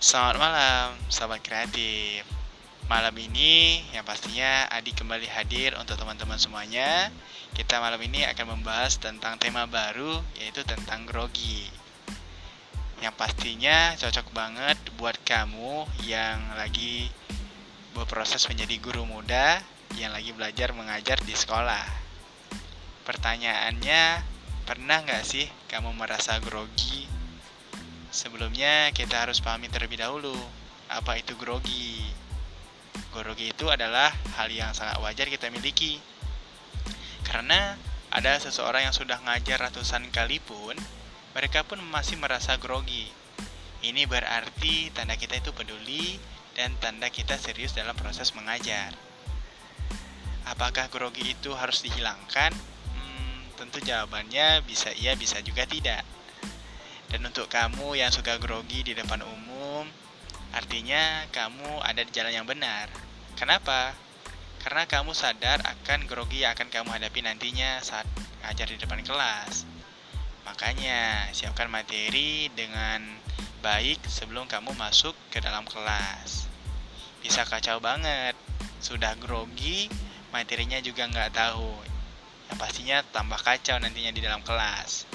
Selamat malam, sahabat kreatif. Malam ini yang pastinya Adi kembali hadir untuk teman-teman semuanya. Kita malam ini akan membahas tentang tema baru yaitu tentang grogi. Yang pastinya cocok banget buat kamu yang lagi berproses menjadi guru muda yang lagi belajar mengajar di sekolah. Pertanyaannya, pernah nggak sih kamu merasa grogi Sebelumnya kita harus pahami terlebih dahulu apa itu grogi. Grogi itu adalah hal yang sangat wajar kita miliki. Karena ada seseorang yang sudah ngajar ratusan kali pun, mereka pun masih merasa grogi. Ini berarti tanda kita itu peduli dan tanda kita serius dalam proses mengajar. Apakah grogi itu harus dihilangkan? Hmm, tentu jawabannya bisa iya, bisa juga tidak. Dan untuk kamu yang suka grogi di depan umum, artinya kamu ada di jalan yang benar. Kenapa? Karena kamu sadar akan grogi yang akan kamu hadapi nantinya saat ngajar di depan kelas. Makanya, siapkan materi dengan baik sebelum kamu masuk ke dalam kelas. Bisa kacau banget, sudah grogi, materinya juga nggak tahu. Yang pastinya tambah kacau nantinya di dalam kelas.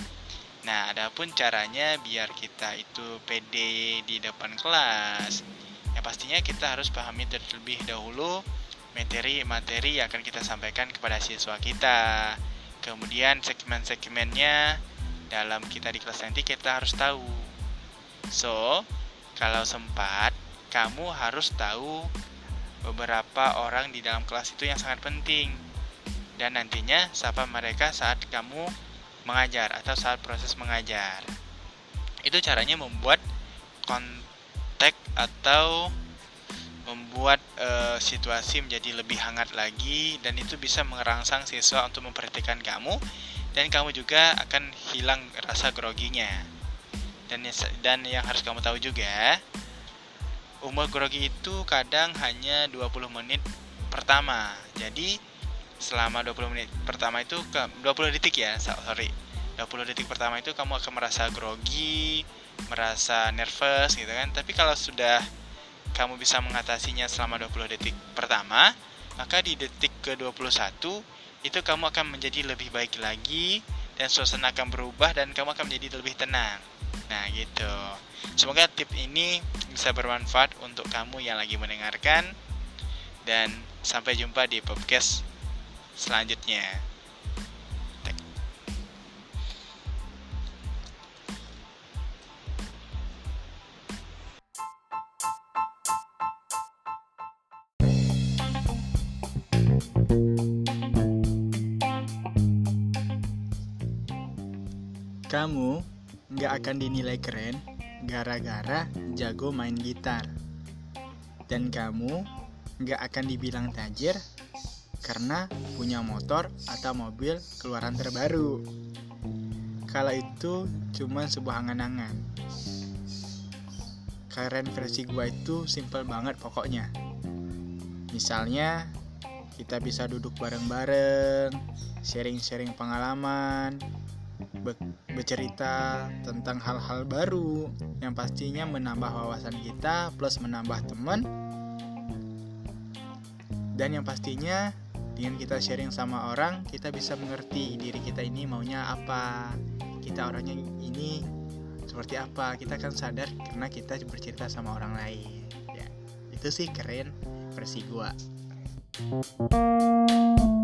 Nah, adapun caranya biar kita itu pede di depan kelas, ya pastinya kita harus pahami terlebih dahulu materi-materi yang akan kita sampaikan kepada siswa kita. Kemudian segmen-segmennya dalam kita di kelas nanti kita harus tahu. So, kalau sempat, kamu harus tahu beberapa orang di dalam kelas itu yang sangat penting. Dan nantinya siapa mereka saat kamu mengajar atau saat proses mengajar. Itu caranya membuat kontak atau membuat e, situasi menjadi lebih hangat lagi dan itu bisa merangsang siswa untuk memperhatikan kamu dan kamu juga akan hilang rasa groginya. Dan dan yang harus kamu tahu juga umur grogi itu kadang hanya 20 menit pertama. Jadi selama 20 menit pertama itu ke 20 detik ya sorry. 20 detik pertama itu kamu akan merasa grogi merasa nervous gitu kan. Tapi kalau sudah kamu bisa mengatasinya selama 20 detik pertama maka di detik ke 21 itu kamu akan menjadi lebih baik lagi dan suasana akan berubah dan kamu akan menjadi lebih tenang. Nah gitu. Semoga tip ini bisa bermanfaat untuk kamu yang lagi mendengarkan. Dan sampai jumpa di podcast selanjutnya. Kamu nggak akan dinilai keren gara-gara jago main gitar. Dan kamu nggak akan dibilang tajir karena punya motor atau mobil keluaran terbaru. Kala itu cuma sebuah angan-angan. Keren versi gua itu simple banget pokoknya. Misalnya, kita bisa duduk bareng-bareng, sharing-sharing pengalaman, be bercerita tentang hal-hal baru yang pastinya menambah wawasan kita plus menambah teman dan yang pastinya dengan kita sharing sama orang kita bisa mengerti diri kita ini maunya apa. Kita orangnya ini seperti apa. Kita akan sadar karena kita bercerita sama orang lain. Ya itu sih keren versi gua. thank you